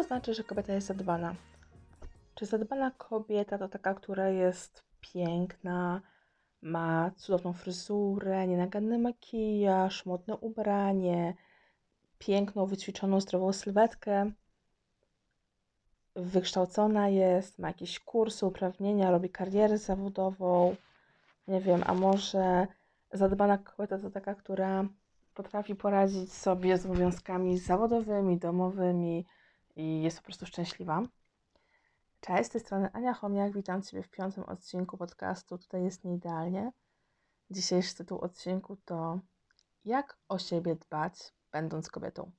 To znaczy, że kobieta jest zadbana? Czy zadbana kobieta to taka, która jest piękna, ma cudowną fryzurę, nienaganny makijaż, modne ubranie, piękną, wyćwiczoną, zdrową sylwetkę, wykształcona jest, ma jakieś kursy, uprawnienia, robi karierę zawodową, nie wiem, a może zadbana kobieta to taka, która potrafi poradzić sobie z obowiązkami zawodowymi, domowymi i jest po prostu szczęśliwa. Cześć, z tej strony Ania Chomiak, witam Ciebie w piątym odcinku podcastu Tutaj jest nieidealnie. Dzisiejszy tytuł odcinku to Jak o siebie dbać, będąc kobietą.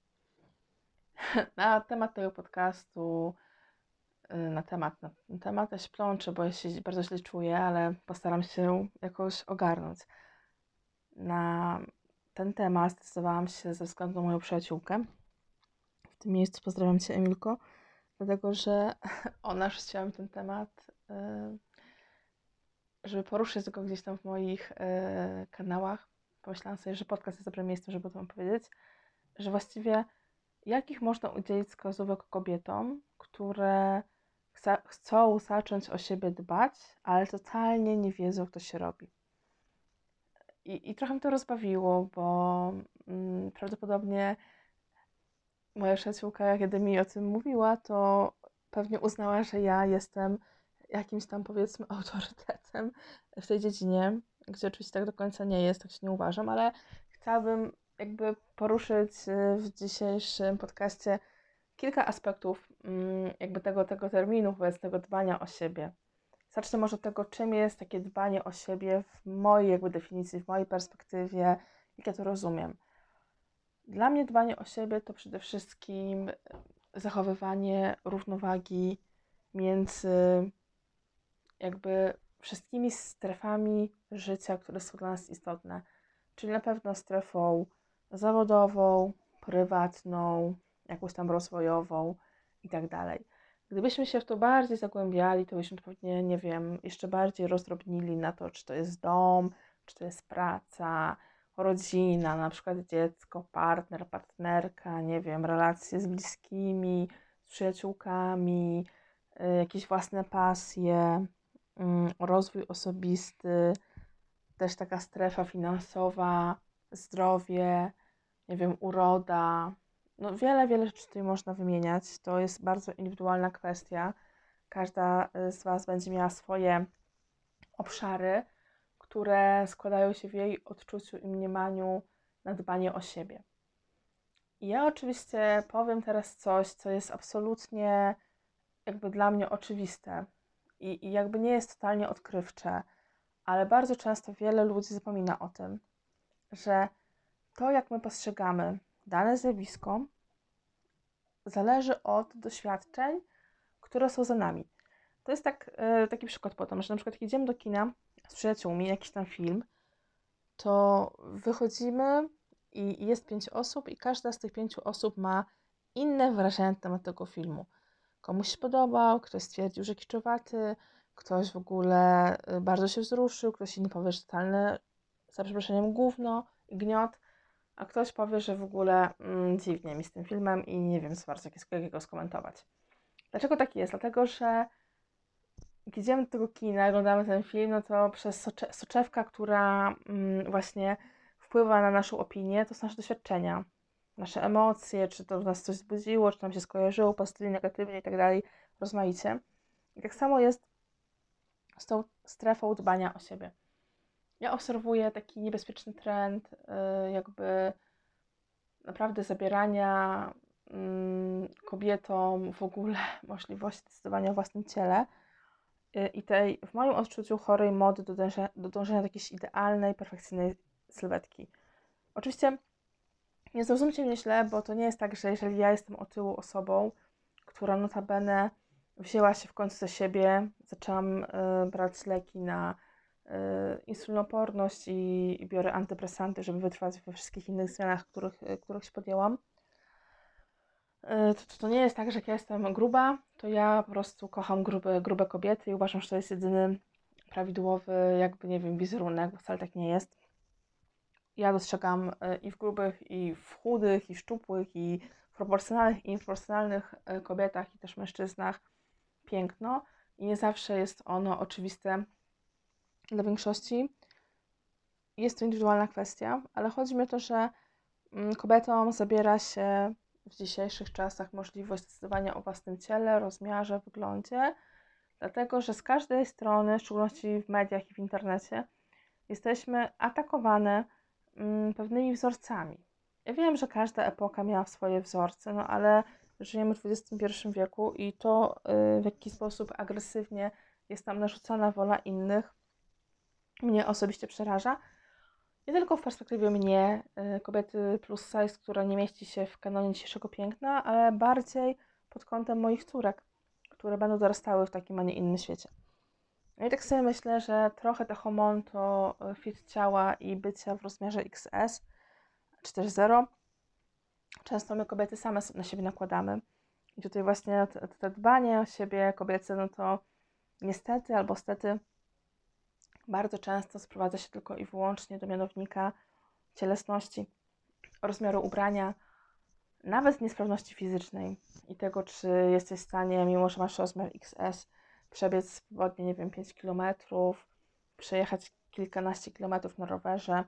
Na temat tego podcastu, y, na temat, na temat ja się plączę, bo ja się bardzo źle czuję, ale postaram się jakoś ogarnąć. Na ten temat zdecydowałam się ze względu na moją przyjaciółkę. Tym miejscu pozdrawiam Cię, Emilko, dlatego że ona chciała mi ten temat, y, żeby poruszyć go gdzieś tam w moich y, kanałach. Pomyślałam sobie, że podcast jest dobrym miejscem, żeby o tym powiedzieć, że właściwie jakich można udzielić wskazówek kobietom, które chcą zacząć o siebie dbać, ale totalnie nie wiedzą, jak się robi. I, i trochę mnie to rozbawiło, bo mm, prawdopodobnie moja przyjaciółka, kiedy mi o tym mówiła, to pewnie uznała, że ja jestem jakimś tam powiedzmy autorytetem w tej dziedzinie, gdzie oczywiście tak do końca nie jest, tak się nie uważam, ale chciałabym jakby poruszyć y, w dzisiejszym podcaście kilka aspektów mm, jakby tego, tego terminu, wobec tego dbania o siebie. Zacznę może od tego, czym jest takie dbanie o siebie w mojej jakby definicji, w mojej perspektywie, jak ja to rozumiem. Dla mnie dbanie o siebie to przede wszystkim zachowywanie równowagi między jakby wszystkimi strefami życia, które są dla nas istotne. Czyli na pewno strefą zawodową, prywatną, jakąś tam rozwojową i tak dalej. Gdybyśmy się w to bardziej zagłębiali, to byśmy pewnie, nie wiem, jeszcze bardziej rozdrobnili na to, czy to jest dom, czy to jest praca, rodzina, na przykład dziecko, partner, partnerka, nie wiem, relacje z bliskimi, z przyjaciółkami, y, jakieś własne pasje, mm, rozwój osobisty, też taka strefa finansowa, zdrowie, nie wiem, uroda, no wiele, wiele rzeczy tutaj można wymieniać. To jest bardzo indywidualna kwestia. Każda y, z Was będzie miała swoje obszary, które składają się w jej odczuciu i mniemaniu na dbanie o siebie. I ja oczywiście powiem teraz coś, co jest absolutnie jakby dla mnie oczywiste i, i jakby nie jest totalnie odkrywcze, ale bardzo często wiele ludzi zapomina o tym, że to, jak my postrzegamy dane zjawisko zależy od doświadczeń, które są za nami. To jest tak, e, taki przykład potem, że na przykład jak idziemy do kina z przyjaciółmi, jakiś tam film, to wychodzimy i jest pięć osób i każda z tych pięciu osób ma inne wrażenie na temat tego filmu. Komuś się podobał, ktoś stwierdził, że kiczowaty, ktoś w ogóle e, bardzo się wzruszył, ktoś inny powie, że totalne, za przeproszeniem, gówno i gniot a ktoś powie, że w ogóle mm, dziwnie mi z tym filmem i nie wiem co bardzo jakiego skomentować. Dlaczego tak jest? Dlatego, że jak idziemy do tego kina, oglądamy ten film, no to przez socze soczewka, która mm, właśnie wpływa na naszą opinię, to są nasze doświadczenia, nasze emocje, czy to nas coś zbudziło, czy nam się skojarzyło pozytywnie, negatywnie i tak dalej, rozmaicie. I tak samo jest z tą strefą dbania o siebie. Ja obserwuję taki niebezpieczny trend, y, jakby naprawdę zabierania mm, kobietom w ogóle możliwości decydowania o własnym ciele i tej, w moim odczuciu, chorej mody do dążenia, do dążenia do jakiejś idealnej, perfekcyjnej sylwetki. Oczywiście nie zrozumcie mnie źle, bo to nie jest tak, że jeżeli ja jestem otyłą osobą, która notabene wzięła się w końcu za siebie, zaczęłam y, brać leki na Y, insulinoporność i, i biorę antypresanty, żeby wytrwać we wszystkich innych zmianach, których, których się podjęłam. Y, to, to, nie jest tak, że jak ja jestem gruba, to ja po prostu kocham grube, grube kobiety i uważam, że to jest jedyny prawidłowy, jakby nie wiem, wizerunek, bo wcale tak nie jest. Ja dostrzegam i w grubych, i w chudych, i szczupłych, i w proporcjonalnych i nieproporcjonalnych e, kobietach i też mężczyznach piękno i nie zawsze jest ono oczywiste dla większości. Jest to indywidualna kwestia, ale chodzi mi o to, że mm, kobietom zabiera się w dzisiejszych czasach możliwość decydowania o własnym ciele, rozmiarze, wyglądzie, dlatego że z każdej strony, w szczególności w mediach i w internecie, jesteśmy atakowane mm, pewnymi wzorcami. Ja wiem, że każda epoka miała swoje wzorce, no ale żyjemy w XXI wieku i to, y, w jaki sposób agresywnie jest nam narzucana wola innych, mnie osobiście przeraża. Nie tylko w perspektywie mnie, y, kobiety plus size, która nie mieści się w kanonie dzisiejszego piękna, ale bardziej pod kątem moich córek, które będą dorastały w takim, a nie innym świecie. No i tak sobie myślę, że trochę to homonto y, fit ciała i bycia w rozmiarze XS czy też 0 często my kobiety same na siebie nakładamy. I tutaj właśnie to, dbanie o siebie kobiece, no to niestety albo stety bardzo często sprowadza się tylko i wyłącznie do mianownika cielesności, rozmiaru ubrania, nawet niesprawności fizycznej i tego, czy jesteś w stanie, mimo że masz rozmiar XS, przebiec swobodnie, nie wiem, 5 km, przejechać kilkanaście kilometrów na rowerze,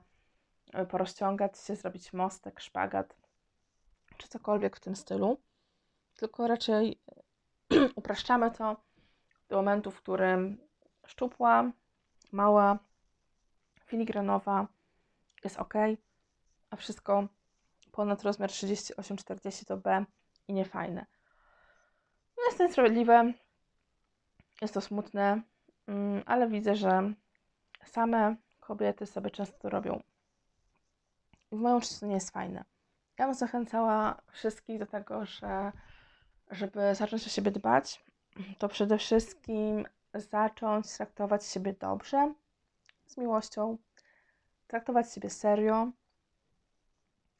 porozciągać się, zrobić mostek, szpagat, czy cokolwiek w tym stylu, tylko raczej upraszczamy to do momentu, w którym szczupła, mała, filigranowa jest ok, a wszystko ponad rozmiar 38-40 to B i niefajne. No jest to niesprawiedliwe, jest to smutne, mm, ale widzę, że same kobiety sobie często to robią. I w moją oczy to nie jest fajne. Ja bym zachęcała wszystkich do tego, że żeby zacząć o siebie dbać, to przede wszystkim zacząć traktować siebie dobrze, z miłością, traktować siebie serio,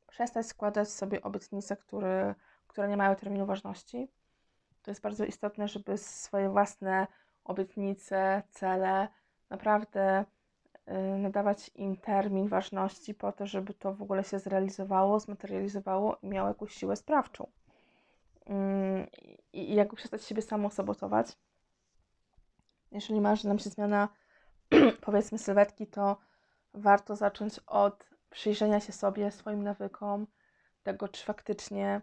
przestać składać sobie obietnice, które, które nie mają terminu ważności. To jest bardzo istotne, żeby swoje własne obietnice, cele naprawdę Y, nadawać im termin ważności po to, żeby to w ogóle się zrealizowało, zmaterializowało i miało jakąś siłę sprawczą. Mm, I jakby przestać siebie samo sabotować. Jeżeli marzy nam się zmiana, powiedzmy, sylwetki, to warto zacząć od przyjrzenia się sobie, swoim nawykom, tego, czy faktycznie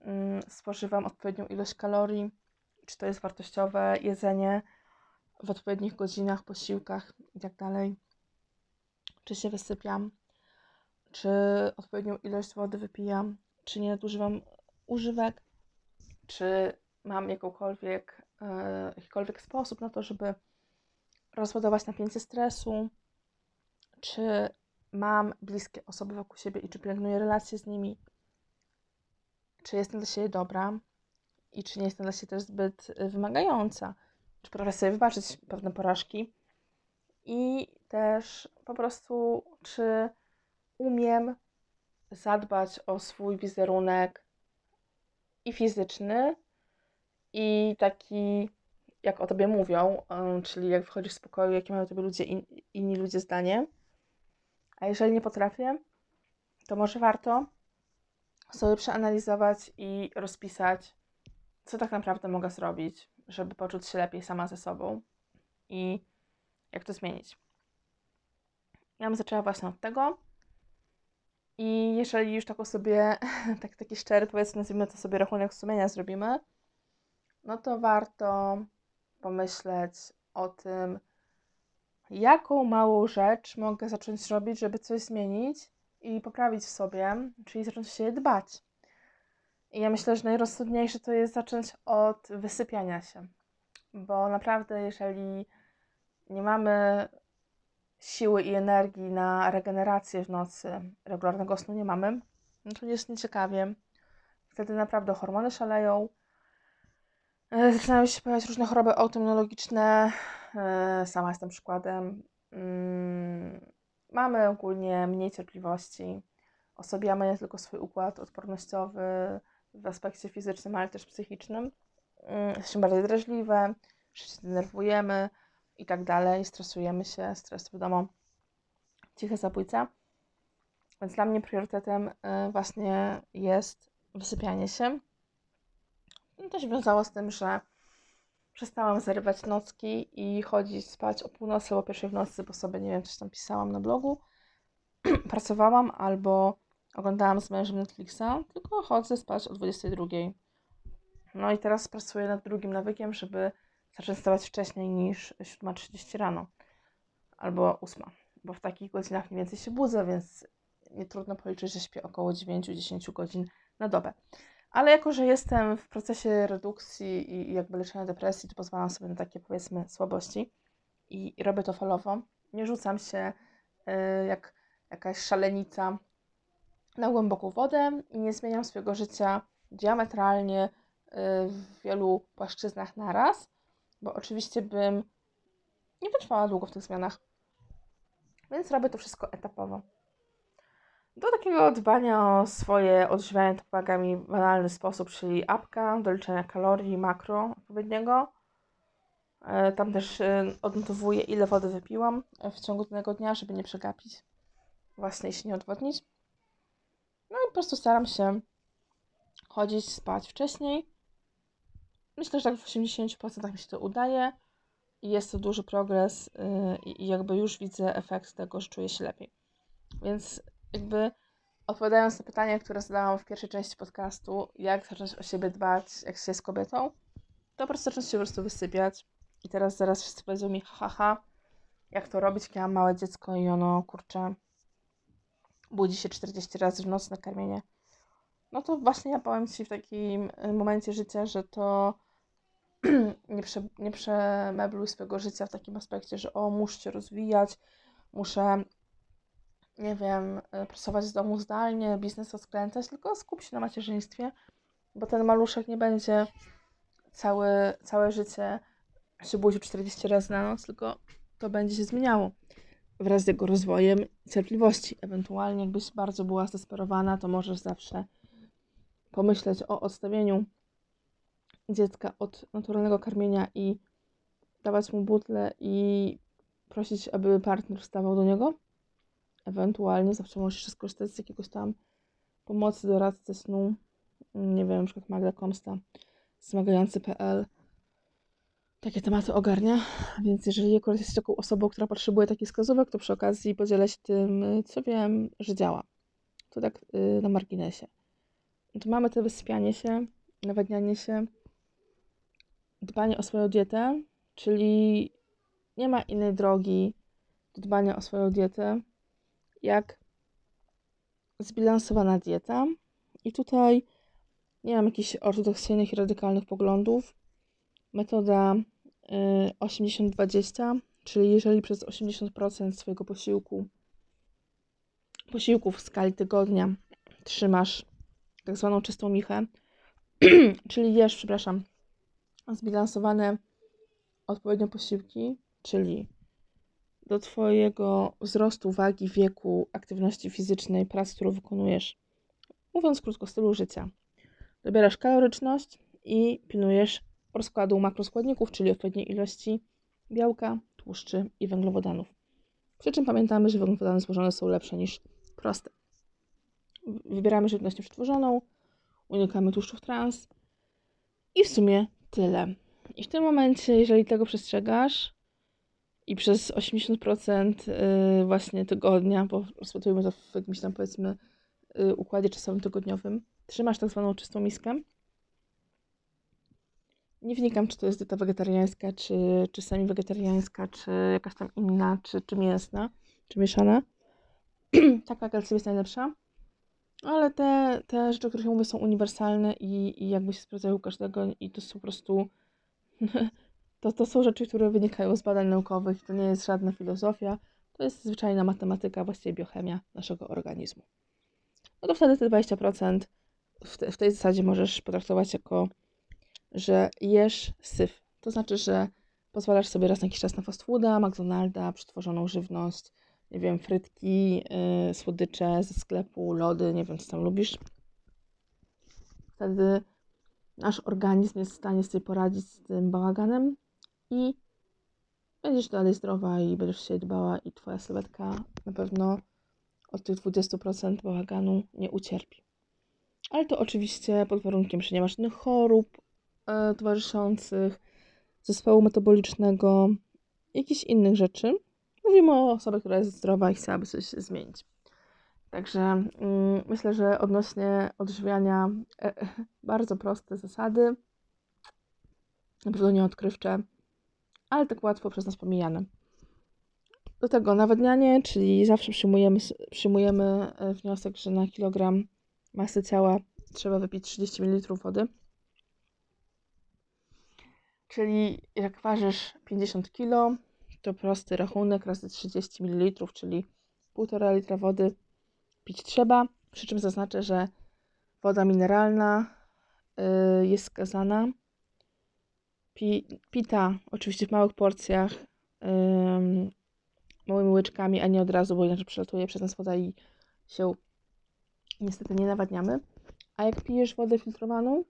mm, spożywam odpowiednią ilość kalorii, czy to jest wartościowe jedzenie w odpowiednich godzinach, posiłkach itd. Tak czy się wysypiam, czy odpowiednią ilość wody wypijam, czy nie nadużywam używek, czy mam jakąkolwiek, jakikolwiek sposób na to, żeby rozładować napięcie stresu, czy mam bliskie osoby wokół siebie i czy pielęgnuję relacje z nimi, czy jestem dla siebie dobra i czy nie jestem dla siebie też zbyt wymagająca, czy potrafię sobie wybaczyć pewne porażki. I też po prostu, czy umiem zadbać o swój wizerunek i fizyczny, i taki, jak o tobie mówią, czyli jak wchodzisz z pokoju, jakie mają o tobie ludzie, in, inni ludzie zdanie. A jeżeli nie potrafię, to może warto sobie przeanalizować i rozpisać, co tak naprawdę mogę zrobić, żeby poczuć się lepiej sama ze sobą i jak to zmienić. Ja bym zaczęła właśnie od tego. I jeżeli już taką sobie, tak, taki szczery, powiedzmy, nazwijmy to sobie rachunek sumienia zrobimy, no to warto pomyśleć o tym, jaką małą rzecz mogę zacząć robić, żeby coś zmienić i poprawić w sobie, czyli zacząć się dbać. I ja myślę, że najrozsądniejsze to jest zacząć od wysypiania się, bo naprawdę, jeżeli nie mamy siły i energii na regenerację w nocy, regularnego snu nie mamy, no to jest nieciekawie. Wtedy naprawdę hormony szaleją, zaczynają się pojawiać różne choroby autoimmunologiczne. E, sama jestem przykładem. Mm, mamy ogólnie mniej cierpliwości. Osobiamy nie tylko swój układ odpornościowy w aspekcie fizycznym, ale też psychicznym. Mm, jesteśmy bardziej drażliwe, się denerwujemy, i tak dalej, stresujemy się, stres wiadomo, ciche zabójca. Więc dla mnie priorytetem y, właśnie jest wysypianie się. No to się wiązało z tym, że przestałam zarywać nocki i chodzić spać o północy, o pierwszej w nocy, bo sobie, nie wiem, coś tam pisałam na blogu. Pracowałam albo oglądałam z mężem Netflixa, tylko chodzę spać o 22. No i teraz pracuję nad drugim nawykiem, żeby zacząć wstawać wcześniej niż 7.30 rano albo 8, bo w takich godzinach mniej więcej się budzę, więc nie trudno policzyć, że śpię około 9-10 godzin na dobę. Ale jako, że jestem w procesie redukcji i jakby leczenia depresji, to pozwalam sobie na takie powiedzmy słabości i, robię to falowo. Nie rzucam się y, jak jakaś szalenica na głęboką wodę i nie zmieniam swojego życia diametralnie y, w wielu płaszczyznach naraz, bo oczywiście bym nie wytrwała długo w tych zmianach. Więc robię to wszystko etapowo. Do takiego dbania o swoje odżywianie to pomaga mi banalny sposób, czyli apka do liczenia kalorii, makro odpowiedniego. E, tam też e, odnotowuję, ile wody wypiłam w ciągu danego dnia, żeby nie przegapić właśnie i się nie odwodnić. No i po prostu staram się chodzić, spać wcześniej. Myślę, że tak w 80% mi się to udaje i jest to duży progres yy, i jakby już widzę efekt tego, że czuję się lepiej. Więc jakby odpowiadając na pytanie, które zadałam w pierwszej części podcastu, jak zacząć o siebie dbać, jak się jest kobietą, to po prostu zacząć się po prostu wysypiać. I teraz zaraz wszyscy powiedzą mi, haha, jak to robić, kiedy mam małe dziecko i ono, kurczę, budzi się 40 razy w nocy na karmienie. No to właśnie ja powiem Ci w takim y, momencie życia, że to nie, prze, nie przemebluj swojego życia w takim aspekcie, że o, muszę się rozwijać, muszę, nie wiem, y, pracować z domu zdalnie, biznes rozkręcać, tylko skup się na macierzyństwie, bo ten maluszek nie będzie całe, całe życie się budził 40 razy na noc, tylko to będzie się zmieniało wraz z jego rozwojem cierpliwości. Ewentualnie, jakbyś bardzo była zdesperowana, to możesz zawsze pomyśleć o odstawieniu dziecka od naturalnego karmienia i dawać mu butlę i prosić, aby partner wstawał do niego. Ewentualnie zawsze możesz skorzystać z jakiegoś tam pomocy doradcy snu. Nie wiem, na przykład Magda Komsta, zmagający.pl takie tematy ogarnia, więc jeżeli akurat jesteś taką osobą, która potrzebuje takich wskazówek, to przy okazji podzielę się tym, co wiem, że działa. To tak yy, na marginesie. To mamy to wysypianie się, nawadnianie się, dbanie o swoją dietę, czyli nie ma innej drogi do dbania o swoją dietę, jak zbilansowana dieta. I tutaj nie mam jakichś ortodoksyjnych i radykalnych poglądów. Metoda 80-20, y, czyli jeżeli przez 80% swojego posiłku, posiłków w skali tygodnia trzymasz tak zwaną czystą michę, czyli jesz, przepraszam, zbilansowane odpowiednio posiłki, czyli do Twojego wzrostu, wagi, wieku, aktywności fizycznej, pracy, którą wykonujesz, mówiąc krótko, stylu życia. Dobierasz kaloryczność i pilnujesz rozkładu makroskładników, czyli odpowiedniej ilości białka, tłuszczy i węglowodanów. Przy czym pamiętamy, że węglowodany złożone są lepsze niż proste. Wybieramy żywność przetworzoną, unikamy tłuszczów trans i w sumie tyle. I w tym momencie, jeżeli tego przestrzegasz i przez 80% y, właśnie tygodnia, bo rozpatrujemy to w jakimś tam powiedzmy y, układzie czasowym tygodniowym, trzymasz tak zwaną czystą miskę, nie wnikam, czy to jest dieta wegetariańska, czy, czy semi-wegetariańska, czy jakaś tam inna, czy, czy mięsna, czy mieszana. Taka kalcja jest najlepsza. Ale te, te rzeczy, o których mówię, są uniwersalne i, i jakby się sprawdzają u każdego i to są po prostu... to, to są rzeczy, które wynikają z badań naukowych. To nie jest żadna filozofia. To jest zwyczajna matematyka, właściwie biochemia naszego organizmu. No to wtedy te 20% w, te, w tej zasadzie możesz potraktować jako że jesz syf. To znaczy, że pozwalasz sobie raz na jakiś czas na fast fooda, McDonalda, przetworzoną żywność, nie wiem, frytki, yy, słodycze ze sklepu, lody, nie wiem, co tam lubisz. Wtedy nasz organizm jest w stanie sobie poradzić z tym bałaganem i będziesz dalej zdrowa i będziesz się dbała i twoja sylwetka na pewno od tych 20% bałaganu nie ucierpi. ale to oczywiście pod warunkiem, że nie masz żadnych chorób e, towarzyszących, zespołu metabolicznego, jakichś innych rzeczy. Mówimy o osobie, która jest zdrowa i chciałaby coś zmienić. Także mm, myślę, że odnośnie odżywiania e, e, bardzo proste zasady, na pewno nie odkrywcze, ale tak łatwo przez nas pomijane. Do tego nawadnianie, czyli zawsze przyjmujemy, przyjmujemy e, wniosek, że na kilogram masy ciała trzeba wypić 30 ml wody. Czyli jak ważysz 50 kg, to prosty rachunek razy 30 ml, czyli 1,5 litra wody pić trzeba. Przy czym zaznaczę, że woda mineralna y, jest skazana. Pi, pita oczywiście w małych porcjach, małymi łyczkami, a nie od razu, bo inaczej przelatuje przez nas woda i się niestety nie nawadniamy. A jak pijesz wodę filtrowaną,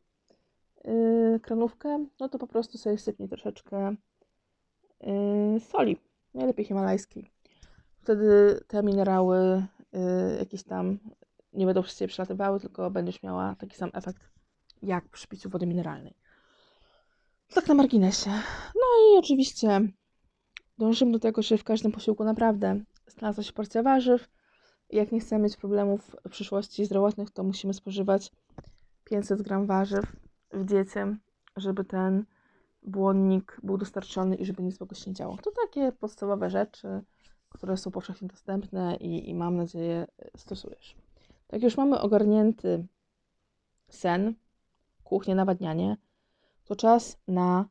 yy, kranówkę, no to po prostu sobie sypnij troszeczkę yy, soli, najlepiej himalajskiej. Wtedy te minerały yy, jakieś tam nie będą ciebie przelatywały, tylko będziesz miała taki sam efekt jak przy piciu wody mineralnej. Tak na marginesie. No i oczywiście dążymy do tego, żeby w każdym posiłku naprawdę znalazła się porcja warzyw. Jak nie chcemy mieć problemów w przyszłości zdrowotnych, to musimy spożywać 500 gram warzyw w diecie, żeby ten błonnik był dostarczony i żeby nic złego się nie działo. To takie podstawowe rzeczy, które są powszechnie dostępne i, i mam nadzieję stosujesz. Tak już mamy ogarnięty sen, kuchnię, nawadnianie, to czas na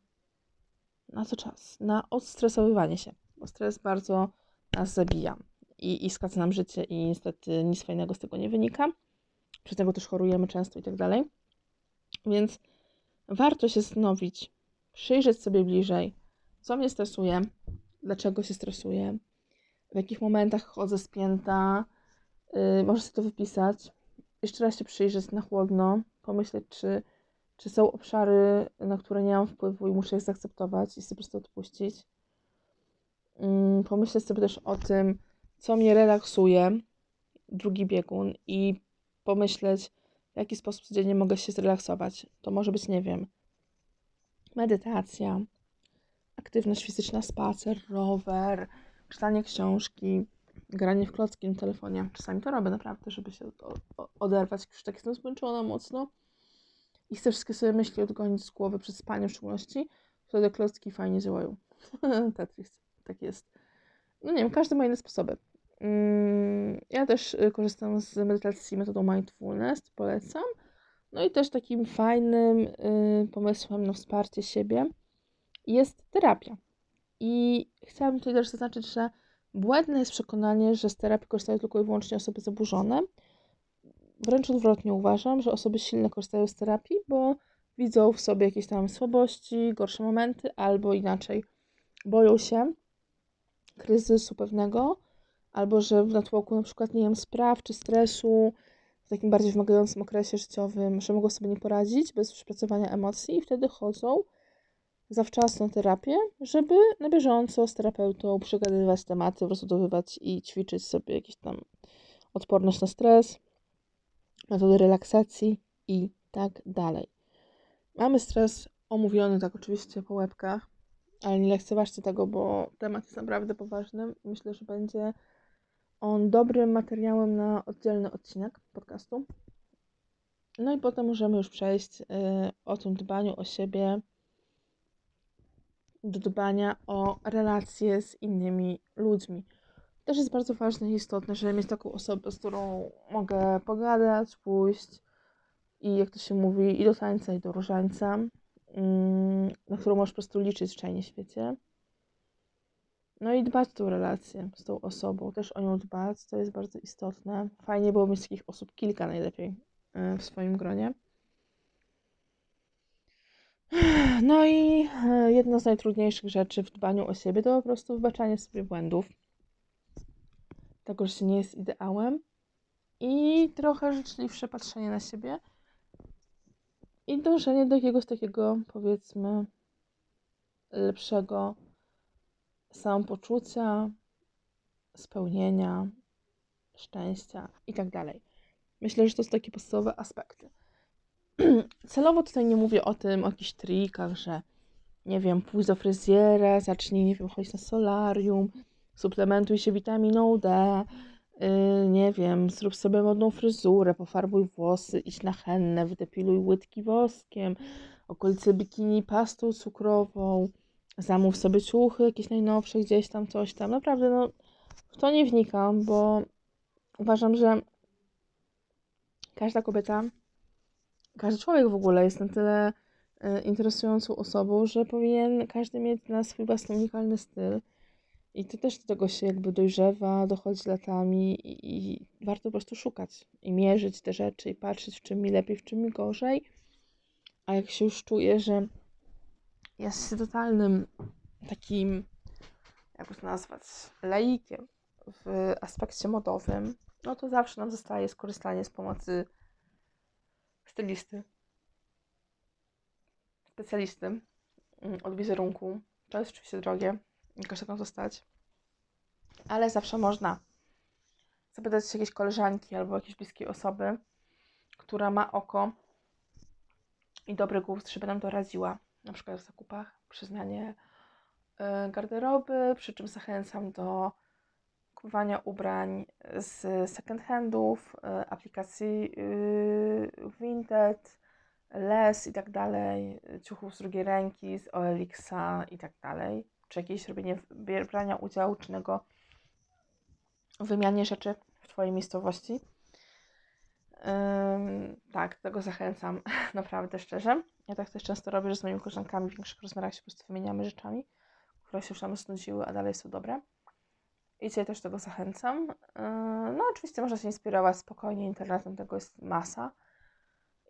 na co czas? Na odstresowywanie się, bo stres bardzo nas zabija i, i skaca nam życie i niestety nic fajnego z tego nie wynika. Przez tego też chorujemy często i tak dalej. Więc warto się zastanowić, przyjrzeć sobie bliżej, co mnie stresuje, dlaczego się stresuję, w jakich momentach chodzę spięta. Yy, możesz sobie to wypisać. Jeszcze raz się przyjrzeć na chłodno, pomyśleć, czy czy są obszary, na które nie mam wpływu i muszę je zaakceptować i sobie po prostu odpuścić. Mm, pomyśleć sobie też o tym, co mnie relaksuje, drugi biegun i pomyśleć, w jaki sposób codziennie mogę się zrelaksować. To może być, nie wiem, medytacja, aktywność fizyczna, spacer, rower, czytanie książki, granie w klocki na telefonie. Czasami to robię naprawdę, żeby się oderwać, już tak jestem zmęczona mocno i chcę wszystkie sobie myśli odgonić z głowy przed spaniem w szczególności, wtedy klocki fajnie działają. Tetris, tak jest. No nie wiem, każdy ma inne sposoby. Mm, ja też y, korzystam z medytacji metodą mindfulness, polecam. No i też takim fajnym y, pomysłem na wsparcie siebie jest terapia. I chciałabym tutaj też zaznaczyć, że błędne jest przekonanie, że z terapii korzystają tylko i wyłącznie osoby zaburzone, Wręcz odwrotnie uważam, że osoby silne korzystają z terapii, bo widzą w sobie jakieś tam słabości, gorsze momenty, albo inaczej. Boją się kryzysu pewnego, albo że w natłoku na przykład, nie wiem, spraw czy stresu, w takim bardziej wymagającym okresie życiowym, że mogą sobie nie poradzić bez przepracowania emocji i wtedy chodzą zawczasu na terapię, żeby na bieżąco z terapeutą przegadywać tematy, rozbudowywać i ćwiczyć sobie jakieś tam odporność na stres, metody relaksacji i tak dalej. Mamy stres omówiony tak oczywiście po łebkach, ale nie lekceważcie tego, bo temat jest naprawdę poważny. Myślę, że będzie on dobrym materiałem na oddzielny odcinek podcastu. No i potem możemy już przejść y, o tym dbaniu o siebie, do dbania o relacje z innymi ludźmi też jest bardzo ważne i istotne, żeby mieć taką osobę, z którą mogę pogadać, pójść i jak to się mówi, i do tańca, i do różańca, mm, na którą możesz po prostu liczyć w czajnie świecie. No i dbać o tą relację z tą osobą, też o nią dbać, to jest bardzo istotne. Fajnie było mieć takich osób kilka najlepiej y, w swoim gronie. No i y, jedna z najtrudniejszych rzeczy w dbaniu o siebie to po prostu wybaczanie sobie błędów tego, że się nie jest ideałem i trochę życzliwsze patrzenie na siebie i dążenie do jakiegoś takiego, powiedzmy, lepszego samopoczucia, spełnienia, szczęścia i tak dalej. Myślę, że to są takie podstawowe aspekty. celowo tutaj nie mówię o tym, o jakichś trikach, że nie wiem, pójdź do fryzjera, zacznij, nie wiem, chodzić na solarium, suplementuj się witaminą D, yy, nie wiem, zrób sobie modną fryzurę, pofarbuj włosy, idź na hennę, wydepiluj łydki woskiem, okolice bikini pastą cukrową, zamów sobie ciuchy jakieś najnowsze, gdzieś tam, coś tam. Naprawdę, no, w to nie wnikam, bo uważam, że każda kobieta, każdy człowiek w ogóle jest na tyle y, interesującą osobą, że powinien każdy mieć na swój własny unikalny styl. I to też do tego się jakby dojrzewa, dochodzi latami i, i warto po prostu szukać i mierzyć te rzeczy i patrzeć, w czym mi lepiej, w czym mi gorzej. A jak się już czuje, że jest totalnym takim, jak to nazwać, laikiem w aspekcie modowym, no to zawsze nam zostaje skorzystanie z pomocy stylisty, specjalisty mm, od wizerunku. To jest oczywiście drogie, nie każdego to stać, ale zawsze można zapytać się jakiejś koleżanki albo jakiejś bliskiej osoby, która ma oko i dobry gust, żeby nam doradziła, na przykład w zakupach, przy zmianie y, garderoby, przy czym zachęcam do kupowania ubrań z second handów, y, aplikacji y, Vinted, Les i tak dalej, ciuchów z drugiej ręki, z OLX-a i tak dalej, czy jakieś robienie brania udziału czynnego w wymianie rzeczy w Twojej miejscowości. tak, tego zachęcam naprawdę szczerze. Ja tak też często robię, że z moimi koleżankami w większych rozmiarach się po prostu wymieniamy rzeczami, które się już nam znudziły, a dalej są dobre. I Cię też tego zachęcam. Yy, no, oczywiście można się inspirować spokojnie internetem, tego jest masa.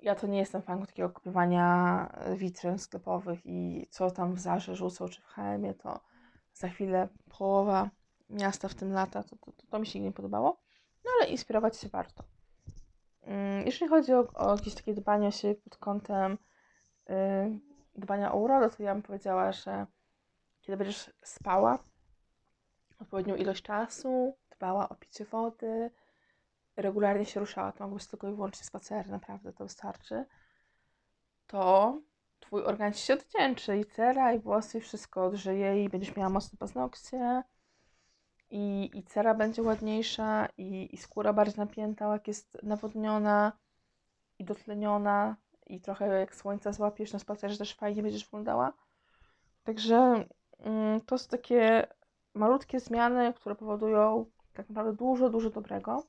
Ja to nie jestem fanką takiego kupowania witryn sklepowych i co tam w Zarze rzucą, czy w HM, to za chwilę połowa miasta w tym lata, to, to, to, to mi się nie podobało. No ale inspirować się warto. Yy, jeżeli chodzi o, o jakieś takie dbanie siebie pod kątem yy, dbania o urodę, to ja bym powiedziała, że kiedy będziesz spała, odpowiednią ilość czasu, dbała o picie wody, regularnie się ruszała, to mogą być tylko i wyłącznie spacery, naprawdę to wystarczy, to Twój organizm się oddzięczy i cera, i włosy, i wszystko odżyje i będziesz miała mocne paznokcie i, i cera będzie ładniejsza i, i skóra bardziej napięta, jak jest nawodniona i dotleniona i trochę jak słońca złapiesz na spacerze, też fajnie będziesz wyglądała. Także mm, to są takie malutkie zmiany, które powodują tak naprawdę dużo, dużo dobrego.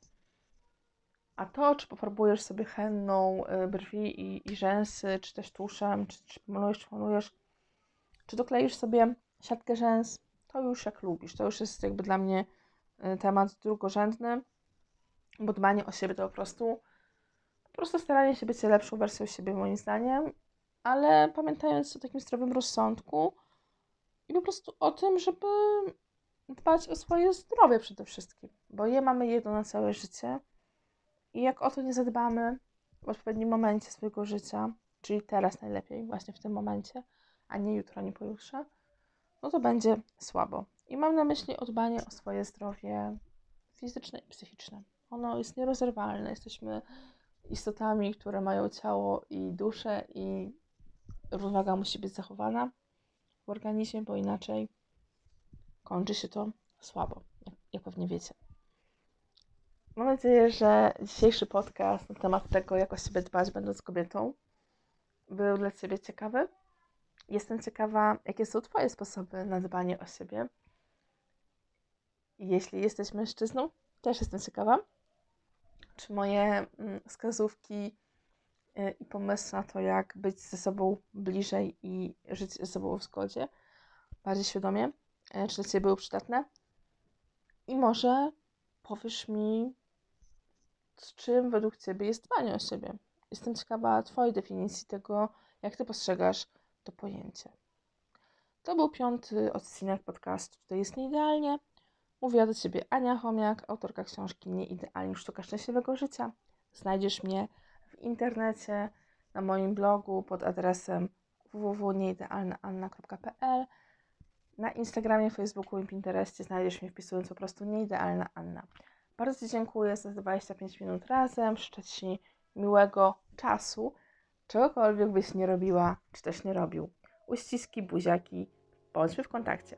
A to, czy pofarbujesz sobie henną y, brwi i, i rzęsy, czy też tuszem, czy, czy malujesz, czy malujesz, czy dokleisz sobie siatkę rzęs, to już jak lubisz. To już jest jakby dla mnie y, temat drugorzędny, bo dbanie o siebie to po prostu po prostu staranie się być lepszą wersją siebie moim zdaniem, ale pamiętając o takim zdrowym rozsądku i po prostu o tym, żeby dbać o swoje zdrowie przede wszystkim, bo je mamy jedno na całe życie i jak o to nie zadbamy w odpowiednim momencie swojego życia, czyli teraz najlepiej, właśnie w tym momencie, a nie jutro, nie pojutrze, no to będzie słabo. I mam na myśli odbanie o swoje zdrowie fizyczne i psychiczne. Ono jest nierozerwalne. Jesteśmy istotami, które mają ciało i duszę, i równowaga musi być zachowana w organizmie, bo inaczej kończy się to słabo, jak, jak pewnie wiecie. Mam nadzieję, że dzisiejszy podcast na temat tego, jak o siebie dbać, będąc kobietą, był dla Ciebie ciekawy. Jestem ciekawa, jakie są Twoje sposoby na dbanie o siebie. Jeśli jesteś mężczyzną, też jestem ciekawa, czy moje mm, wskazówki y, i pomysły na to, jak być ze sobą bliżej i żyć ze sobą w zgodzie, bardziej świadomie, E, czy dla Ciebie były przydatne. I może powiesz mi, z czym według Ciebie jest dbanie o siebie. Jestem ciekawa Twojej definicji tego, jak Ty postrzegasz to pojęcie. To był piąty odcinek podcastu Tutaj jest nieidealnie. Mówiła do Ciebie Ania Chomiak, autorka książki Nieidealnie Sztuka Szczęśliwego Życia. Znajdziesz mnie w internecie, na moim blogu pod adresem www.nieidealnaanna.pl na Instagramie, Facebooku i Pinterestie znajdziesz mnie wpisując po prostu nieidealna Anna. Bardzo Ci dziękuję za 25 minut razem. Życzę Ci miłego czasu. czegokolwiek byś nie robiła, czy też nie robił. Uściski, buziaki, bądźmy w kontakcie.